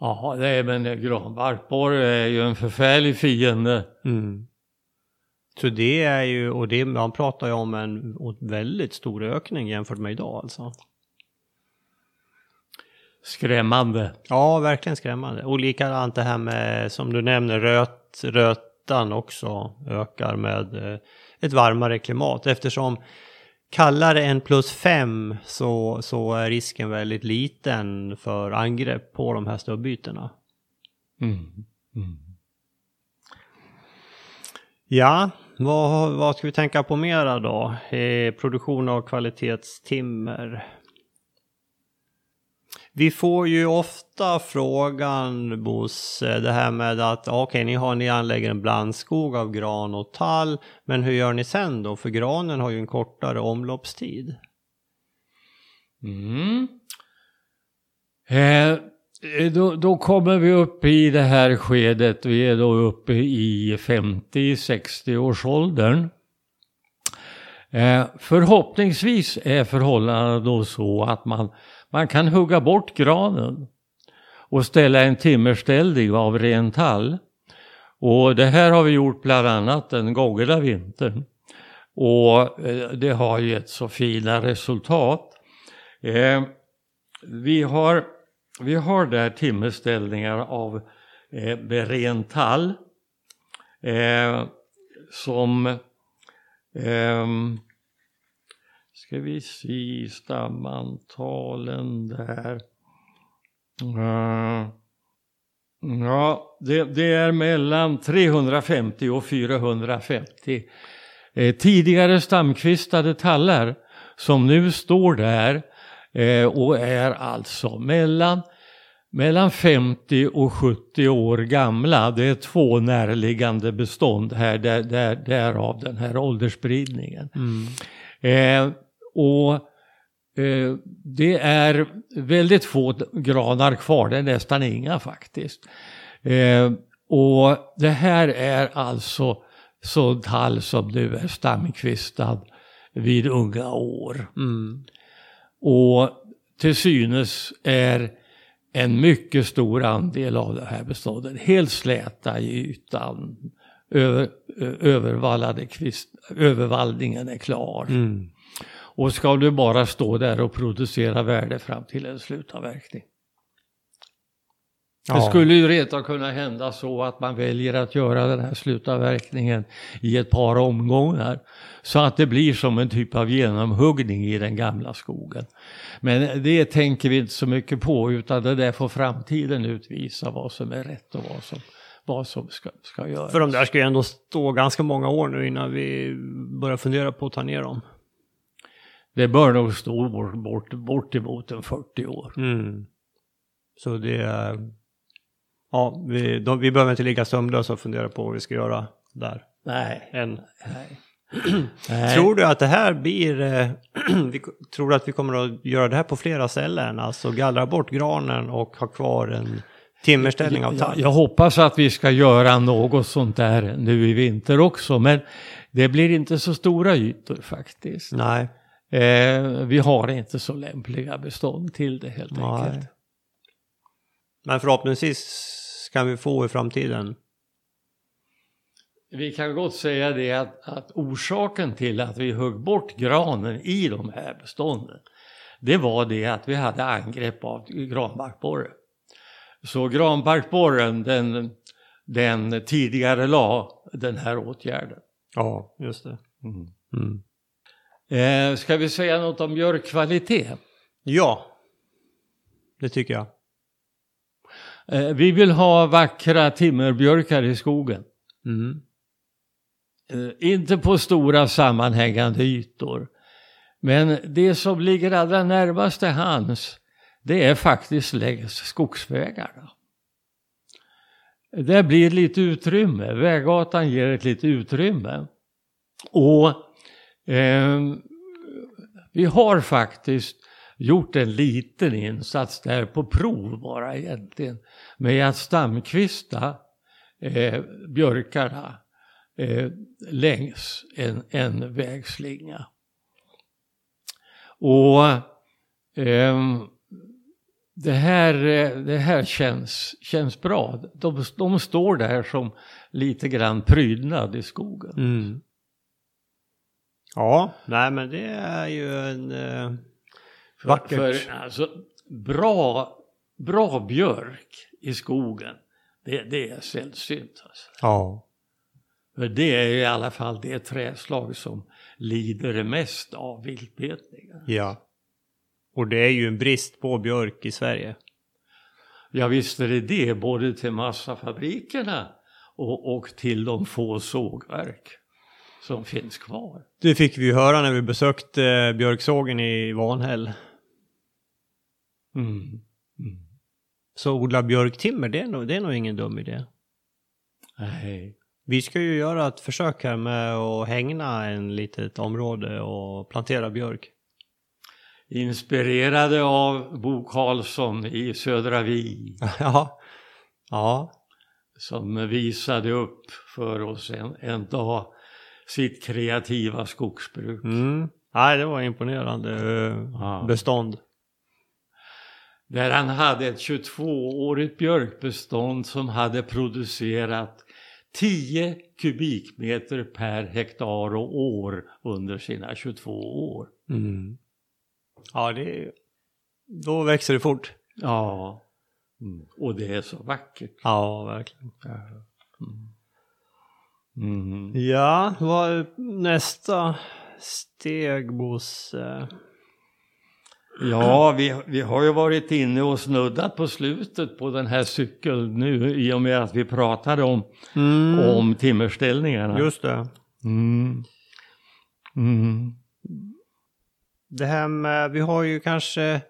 Ja, nej men granbarkborre är ju en förfärlig fiende. Mm. Så det är ju, och det, man pratar ju om en väldigt stor ökning jämfört med idag alltså. skrämmande. Ja, verkligen skrämmande. Och likadant det här med, som du nämner, röt, rötan också ökar med eh, ett varmare klimat. Eftersom kallare än plus fem så, så är risken väldigt liten för angrepp på de här stubbytorna. Mm. Mm. Ja, vad, vad ska vi tänka på mera då? Eh, produktion av kvalitetstimmer. Vi får ju ofta frågan Bosse, det här med att okej, okay, ni, har, ni anlägger en blandskog av gran och tall, men hur gör ni sen då? För granen har ju en kortare omloppstid. Mm. Eh, då, då, kommer vi upp i det här skedet, vi är då uppe i 50-60 års åldern. Eh, förhoppningsvis är förhållandena då så att man man kan hugga bort granen och ställa en timmerställning av ren tall. Och det här har vi gjort bland annat den gångna vintern. Och eh, det har gett så fina resultat. Eh, vi, har, vi har där timmerställningar av eh, ren tall. Eh, som eh, ska vi se stamantalen där. Uh, ja, det, det, är mellan 350 och 450 eh, tidigare stamkvistade tallar som nu står där eh, och är alltså mellan mellan 50 och 70 år gamla. Det är två närliggande bestånd här, där, där, därav den här åldersspridningen. Mm. Eh, och eh, det är väldigt få granar kvar, det är nästan inga faktiskt. Eh, och det här är alltså sån tall som nu är stamkvistad vid unga år. Mm. Och till synes är en mycket stor andel av det här beståndet helt släta i ytan. Över, övervallade kvist, övervallningen är klar. Mm. Och ska du bara stå där och producera värde fram till en slutavverkning. Ja. Det skulle ju redan kunna hända så att man väljer att göra den här slutavverkningen i ett par omgångar. Så att det blir som en typ av genomhuggning i den gamla skogen. Men det tänker vi inte så mycket på utan det där får framtiden utvisa vad som är rätt och vad som, vad som ska, ska göras. För de där ska ju ändå stå ganska många år nu innan vi börjar fundera på att ta ner dem. Det bör nog stå bort, bort, bortemot en 40 år. Mm. Så det är... Ja, vi, de, vi behöver inte ligga sömnlösa och fundera på vad vi ska göra där. Nej. Än. Nej. Tror du att det här blir... Eh, vi, tror du att vi kommer att göra det här på flera ställen? Alltså gallra bort granen och ha kvar en timmerställning av tall? Jag, jag hoppas att vi ska göra något sånt där nu i vinter också. Men det blir inte så stora ytor faktiskt. Nej. Eh, vi har inte så lämpliga bestånd till det helt Nej. enkelt. Men förhoppningsvis kan vi få i framtiden. Vi kan gott säga det att, att orsaken till att vi högg bort granen i de här bestånden det var det att vi hade angrepp av granbarkborre. Så granbarkborren den, den tidigare la den här åtgärden. Ja, just det. Mm. Mm. Eh, ska vi säga något om björkkvalitet? Ja, det tycker jag. Eh, vi vill ha vackra timmerbjörkar i skogen. Mm. Eh, inte på stora sammanhängande ytor. Men det som ligger allra närmast till hands det är faktiskt längs skogsvägarna. Där blir lite utrymme, väggatan ger ett litet utrymme. Och Eh, vi har faktiskt gjort en liten insats där på prov bara egentligen med att stamkvista eh, björkarna eh, längs en, en vägslinga. Och eh, det här, eh, det här känns, känns bra. De, de står där som lite grann prydnad i skogen. Mm. Ja, nej men det är ju en eh, vackert. För, alltså, bra bra björk i skogen, det, det är sällsynt. Alltså. Ja. För det är i alla fall det träslag som lider mest av viltbetningar. Ja. Och det är ju en brist på björk i Sverige. Ja visst är det det, både till massafabrikerna och, och till de få sågverk som finns kvar. Det fick vi ju höra när vi besökte björksågen i Vanhäll. Mm. Mm. Så odla björktimmer, det är, nog, det är nog ingen dum idé. Nej. Vi ska ju göra ett försök här med att hängna en litet område och plantera björk. Inspirerade av Bo Karlsson i Södra Vi. ja. Ja. Som visade upp för oss en, en dag sitt kreativa skogsbruk. Mm. Nej, det var imponerande eh, Ja. bestånd. Där han hade ett 22-årigt björkbestånd som hade producerat 10 kubikmeter per hektar och år under sina 22 år. Mm. Ja, det. Då växer det fort. Ja, mm. och det är så vackert. Ja, verkligen. Mm. Ja, vad är nästa steg, Bosse? Ja, vi, vi har ju varit inne och snuddat på slutet på den här cykeln nu i och med att vi pratade om, Mm. om timmerställningarna. Just det. Mm. Mm. Det här med, vi har ju kanske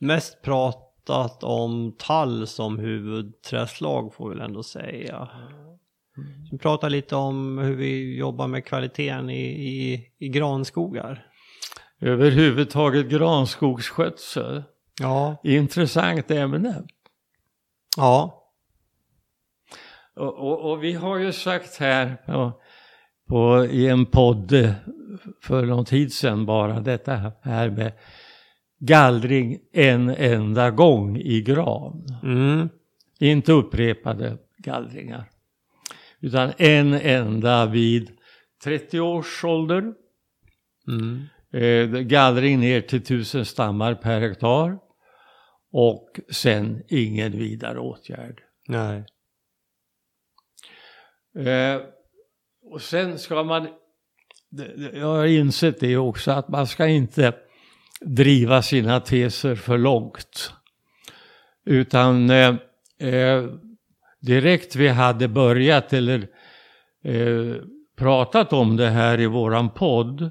mest pratat om tall som huvudträslag får vi väl ändå säga. Vi pratar lite om hur vi jobbar med kvaliteten i, i, i granskogar. Överhuvudtaget granskogsskötsel. Ja. Intressant ämne. Ja. Och, och, och vi har ju sagt här på, på, i en podd för någon tid sedan bara detta här med gallring en enda gång i gran. Mm. Inte upprepade gallringar. Utan en enda vid 30 års ålder. Mm. Eh, gallring ner till 1000 stammar per hektar. Och sen ingen vidare åtgärd. Nej. Eh, och sen ska man, jag har insett det också, att man ska inte driva sina teser för långt. Utan eh, eh, direkt vi hade börjat eller eh, pratat om det här i våran podd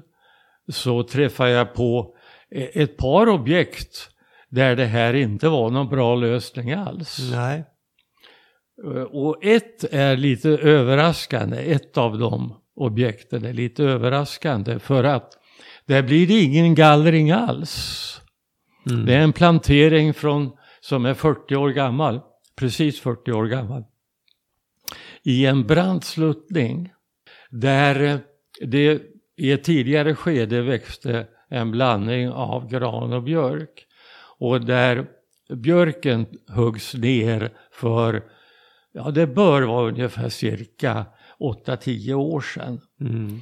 så träffade jag på eh, ett par objekt där det här inte var någon bra lösning alls. Nej. Eh, Och ett är lite överraskande, ett av de objekten är lite överraskande för att där blir det ingen gallring alls. Mm. Det är en plantering från, som är 40 år gammal, precis 40 år gammal. I en brant sluttning där eh, det i ett tidigare skede växte en blandning av gran och björk. Och där björken huggs ner för, ja det bör vara ungefär cirka 8-10 år sedan. Mm.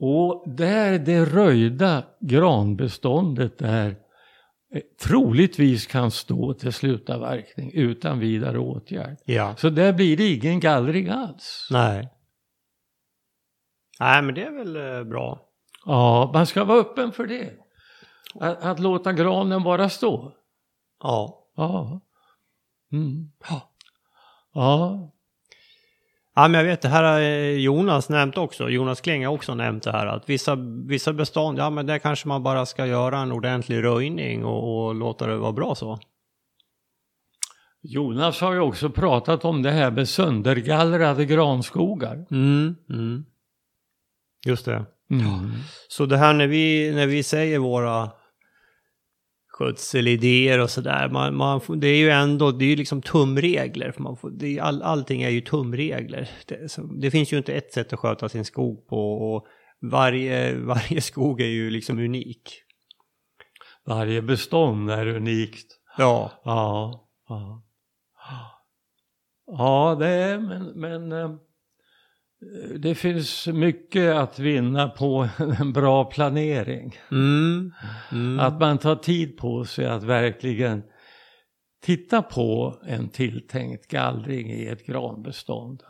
Och där det röjda granbeståndet där eh, troligtvis kan stå till slutavverkning utan vidare åtgärd. Ja. Så där blir det ingen gallring alls. Nej. Nej, men det är väl eh, bra. Ja, man ska vara öppen för det. Att, att låta granen bara stå. Ja. Ja. Mm. Ja. Ja, men jag vet, det här har eh, Jonas nämnt också. Jonas Kling har också nämnt det här att vissa, vissa bestånd, ja men där kanske man bara ska göra en ordentlig röjning och, och låta det vara bra så. Jonas har ju också pratat om det här med söndergallrade granskogar. Mm. Mm. Just det. Mm. Så det här när vi, när vi säger våra skötselidéer och sådär, man, man, får- det är ju ändå, det är ju liksom tumregler. För man får, det är, all, allting är ju tumregler. Det, så, det finns ju inte ett sätt att sköta sin skog på och varje, varje skog är ju liksom unik. Varje bestånd är unikt. Ja. Ja. Ja, ja det är, men, men eh, det finns mycket att vinna på en bra planering. Mm. Mm. Att man tar tid på sig att verkligen titta på en tilltänkt gallring i ett granbestånd.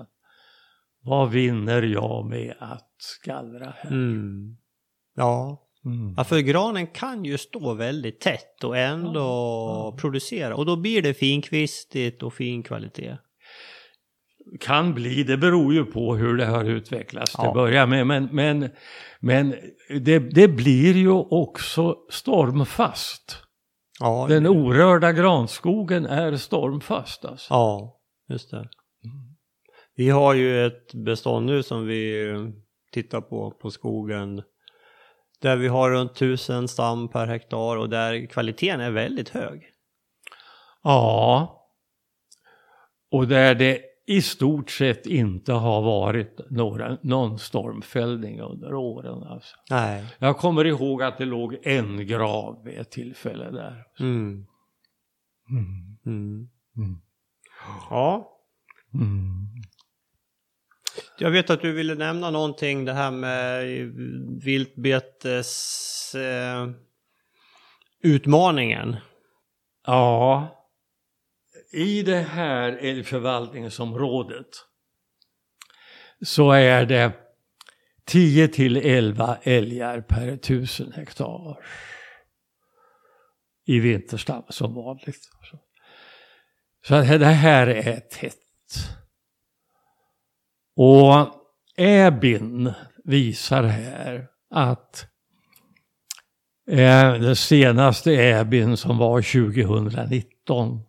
Vad vinner jag med att gallra här? Mm. Ja. Mm. ja, för granen kan ju stå väldigt tätt och ändå producera. Och då blir det finkvistigt och fin kvalitet. Kan bli, det beror ju på hur det har utvecklats till att börja med. Men, men, men det, det blir ju också stormfast. Ja, Den orörda granskogen är stormfast alltså. ja just det. Vi har ju ett bestånd nu som vi eh, tittar på, på skogen. Där vi har runt tusen stam per hektar och där kvaliteten är väldigt hög. Ja. Och där det i stort sett inte har varit några, någon stormfällning under åren. Alltså. Nej. Jag kommer ihåg att det låg en grav vid ett tillfälle där. Mm. Mm. Mm. Mm. Ja, Mm. jag vet att du ville nämna någonting det här med viltbetes eh, utmaningen. Ja, i det här älgförvaltningsområdet så är det 10 till 11 älgar per tusen hektar i vinterstam som vanligt. Så det här är tätt. Och Äbin visar här att eh, den senaste Äbin som var 2019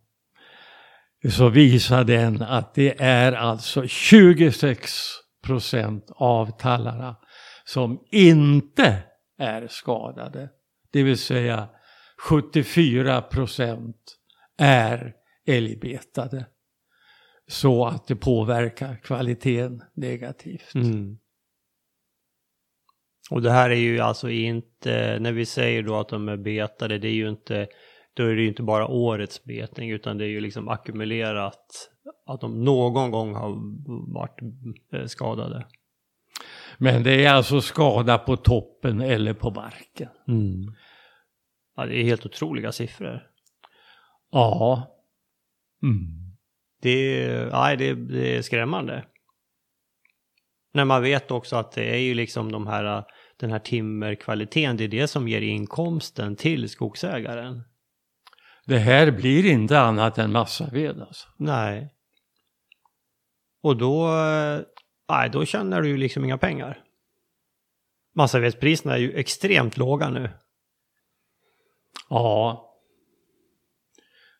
så visar den att det är alltså 26 procent av tallarna som inte är skadade. Det vill säga 74 procent är älgbetade. Så att det påverkar kvaliteten negativt. Mm. Och det här är ju alltså inte, när vi säger då att de är betade, det är ju inte, då är det ju inte bara årets betning utan det är ju liksom ackumulerat att de någon gång har varit eh, skadade. Men det är alltså skada på toppen eller på barken. Mm. Ja, det är helt otroliga siffror. Ja. Mm. Det nej, det, det är skrämmande. När man vet också att det är ju liksom de här, den här timmerkvaliteten, det är det som ger inkomsten till skogsägaren. Det här blir inte annat än massaved alltså. Nej. Och då, eh, nej, då tjänar du ju liksom inga pengar. Massavedspriserna är ju extremt låga nu. Ja.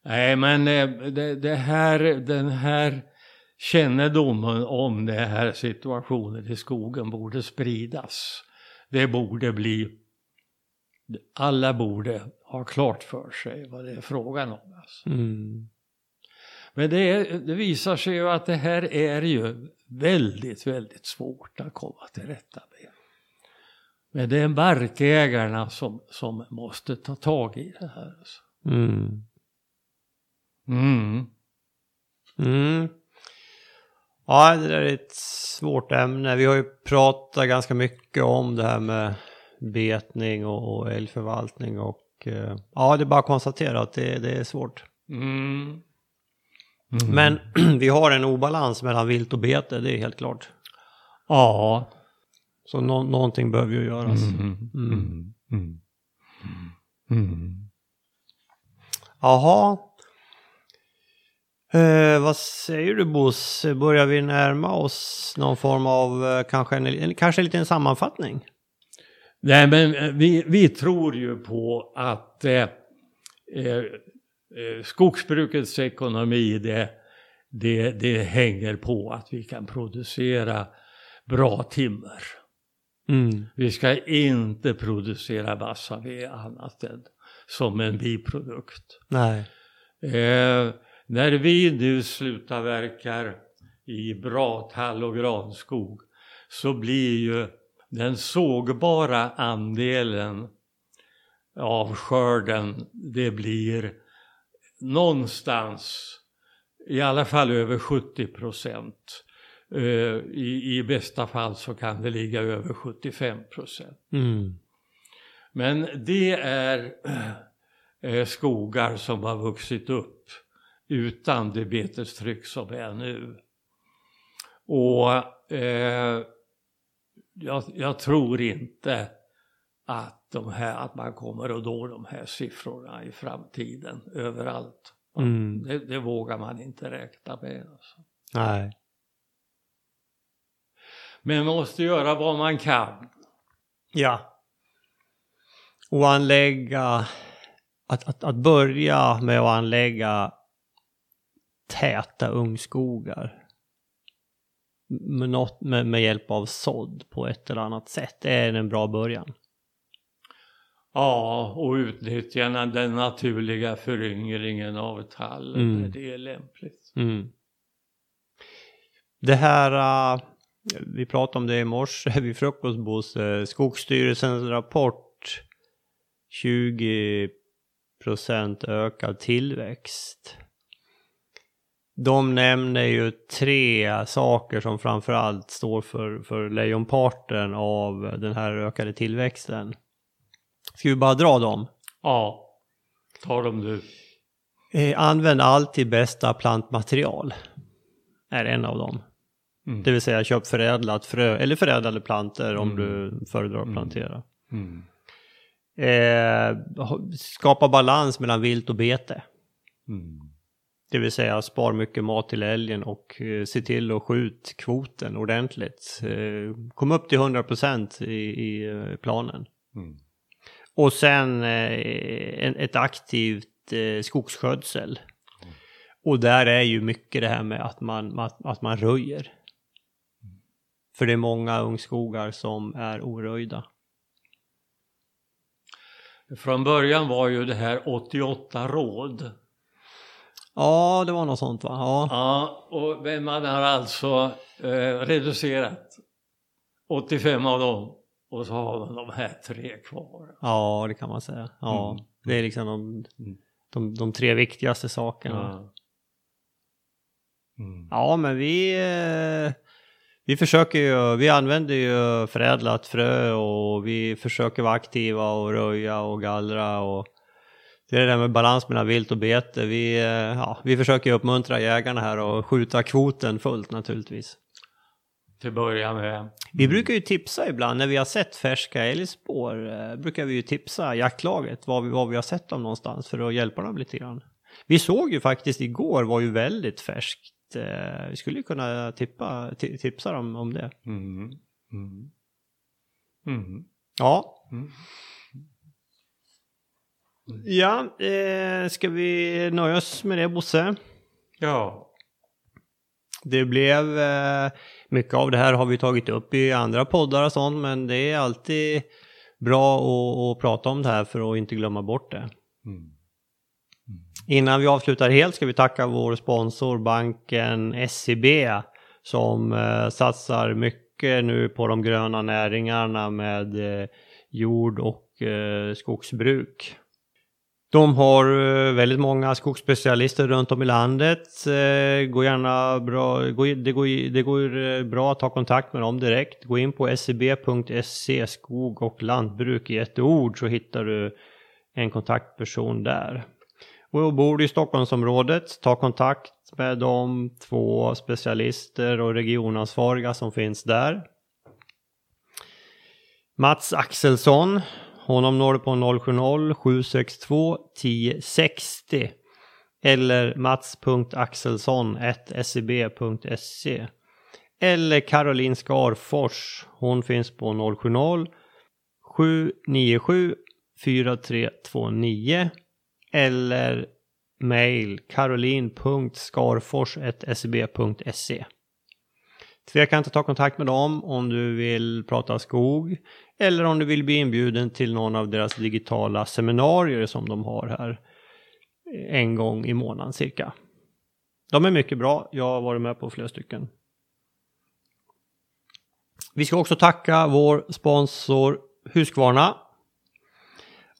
Nej men eh, det, det här, den här kännedomen om den här situationen i skogen borde spridas. Det borde bli, alla borde ha klart för sig vad det är frågan om. Alltså. Mm. Men det, är, det visar sig ju att det här är ju väldigt, väldigt svårt att komma till rätta med. Men det är markägarna som, som måste ta tag i det här. Alltså. Mm. Mm. Mm. Ja, det där är ett svårt ämne. Vi har ju pratat ganska mycket om det här med betning och, älgförvaltning och ja, det är bara att konstatera att det, det är svårt. Mm. Men vi har en obalans mellan vilt och bete, det är helt klart. Ja. Så nå någonting behöver ju göras. Mm. Mm. Mm. Mm. Jaha. Eh, vad säger du Bosse? Börjar vi närma oss någon form av eh, kanske en, en, kanske en liten sammanfattning? Nej men eh, vi, vi tror ju på att eh, eh, skogsbrukets ekonomi det, det, det hänger på att vi kan producera bra timmer. Mm. Vi ska inte producera massaved annat än som en biprodukt. Nej. Eh, när vi nu slutavverkar i bra tall och granskog så blir ju den sågbara andelen av skörden, det blir någonstans i alla fall över 70 procent. Eh, I, I bästa fall så kan det ligga över 75 procent. Mm. Men det är eh, skogar som har vuxit upp utan det betestryck som är nu. Och eh, jag, jag, tror inte att, de här, att man kommer att nå de här siffrorna i framtiden överallt. Mm. Det, det, vågar man inte räkna med. Alltså. Nej. Men man måste göra vad man kan. Ja. Och anlägga, att, att, att börja med att anlägga täta ungskogar med, något, med, med hjälp av sådd på ett eller annat sätt. Det är en bra början. Ja, och utnyttja den naturliga föryngringen av tallen mm. när det är lämpligt. Mm. Det här, uh, vi pratade om det i morse vid frukost uh, Skogsstyrelsens rapport 20% ökad tillväxt. De nämner ju tre saker som framförallt står för, för lejonparten av den här ökade tillväxten. Ska vi bara dra dem? Ja, ta dem du. Eh, använd alltid bästa plantmaterial. Är en av dem. Mm. Det vill säga köp förädlat frö eller förädlade planter om mm. du föredrar att mm. plantera. Mm. Eh, skapa balans mellan vilt och bete. Mm. Det vill säga spar mycket mat till älgen och eh, se till att skjut kvoten ordentligt. Eh, kom upp till 100% i, i eh, planen. Mm. Och sen eh, ett aktivt eh, skogsskötsel. Mm. Och där är ju mycket det här med att man, att, att man röjer. Mm. För det är många ungskogar som är oröjda. Från början var ju det här 88 råd. Ja, det var något sånt va? Ja, ja och man har alltså eh, reducerat 85 av dem och så har man de här tre kvar. Ja, det kan man säga. Ja, mm. det är liksom de, mm. de, de tre viktigaste sakerna. Ja, mm. ja men vi, eh, vi försöker ju, vi använder ju förädlat frö och vi försöker vara aktiva och röja och gallra och det är det där med balans mellan vilt och bete. Vi, eh, ja, vi försöker uppmuntra jägarna här och skjuta kvoten fullt naturligtvis till att börja med. Vi brukar ju tipsa ibland när vi har sett färska älgspår. Eh, brukar vi ju tipsa jaktlaget var vi, var vi har sett dem någonstans för att hjälpa dem lite grann. Vi såg ju faktiskt igår var ju väldigt färskt. Eh, vi skulle ju kunna tippa, tipsa dem om det. Mm. Mm. Mm. Ja. Ja, eh, ska vi nöja oss med det Bosse? Ja. Det blev eh, mycket av det här har vi tagit upp i andra poddar och sånt, men det är alltid bra att, att prata om det här för att inte glömma bort det. Mm. Innan vi avslutar helt ska vi tacka vår sponsor banken SEB som eh, satsar mycket nu på de gröna näringarna med eh, jord och eh, skogsbruk. De har eh, väldigt många skogsspecialister runt om i landet. Eh, går gärna bra, det, går, det går eh, bra att ta kontakt med dem direkt. Gå in på seb.se skog och lantbruk i ett ord så hittar du en kontaktperson där. Och bor du i Stockholmsområdet, ta kontakt med de två specialister och regionansvariga som finns där. Mats Axelsson honom når du på 070-762 1060 eller mats.axelsson seb.se e. eller Caroline Skarfors. Hon finns på 070 797 4329 eller mail caroline.skarfors.sb.se Tveka inte att ta kontakt med dem om du vill prata skog eller om du vill bli inbjuden till någon av deras digitala seminarier som de har här eh, en gång i månaden cirka. De är mycket bra, jag har varit med på flera stycken. Vi ska också tacka vår sponsor Husqvarna.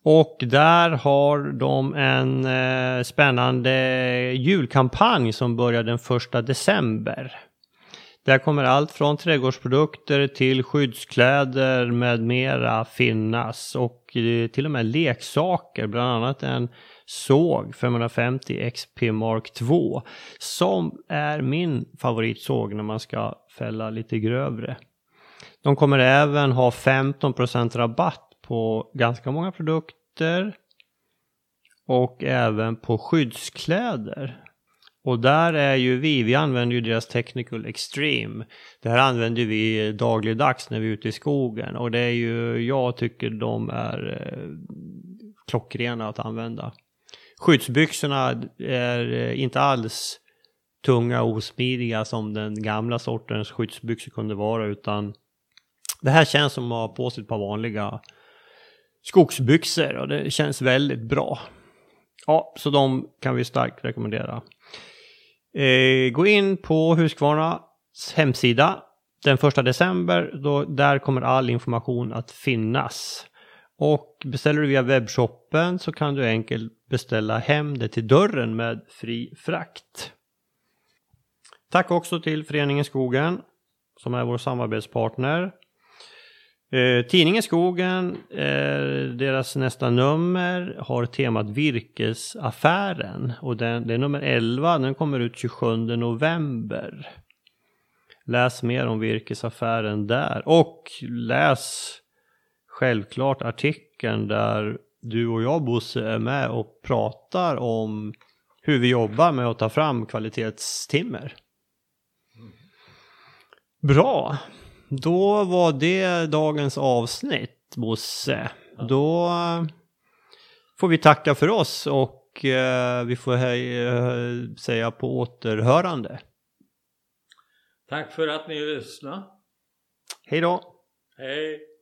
Och där har de en eh, spännande julkampanj som börjar den första december. Där kommer allt från trädgårdsprodukter till skyddskläder med mera finnas och eh, till och med leksaker, bland annat en såg 550 XP Mark 2 som är min favoritsåg när man ska fälla lite grövre. De kommer även ha 15% rabatt på ganska många produkter och även på skyddskläder. Och där är ju vi, vi använder ju deras Technical Extreme. Det här använder vi dagligdags när vi är ute i skogen och det är ju, jag tycker de är eh, klockrena att använda. Skyddsbyxorna är eh, inte alls tunga och osmidiga som den gamla sortens skyddsbyxor kunde vara utan det här känns som att ha på sig ett par vanliga skogsbyxor och det känns väldigt bra. Ja, så de kan vi starkt rekommendera. Eh, gå in på Husqvarnas hemsida den 1 december. Då, där kommer all information att finnas. Och beställer du via webbshoppen så kan du enkelt beställa hem det till dörren med fri frakt. Tack också till Föreningen Skogen som är vår samarbetspartner. Eh, tidningen Skogen, eh, deras nästa nummer har temat Virkesaffären och den, det är nummer 11, den kommer ut 27 november. Läs mer om Virkesaffären där och läs självklart artikeln där du och jag Bosse är med och pratar om hur vi jobbar med att ta fram kvalitetstimmer. Bra! Då var det dagens avsnitt, Bosse. Då får vi tacka för oss och eh, vi får hej, eh, säga på återhörande. Tack för att ni lyssnade. Hej då! Hej!